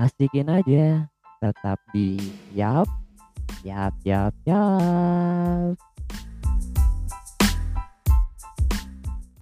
asikin aja tetap di yap yap yap yap.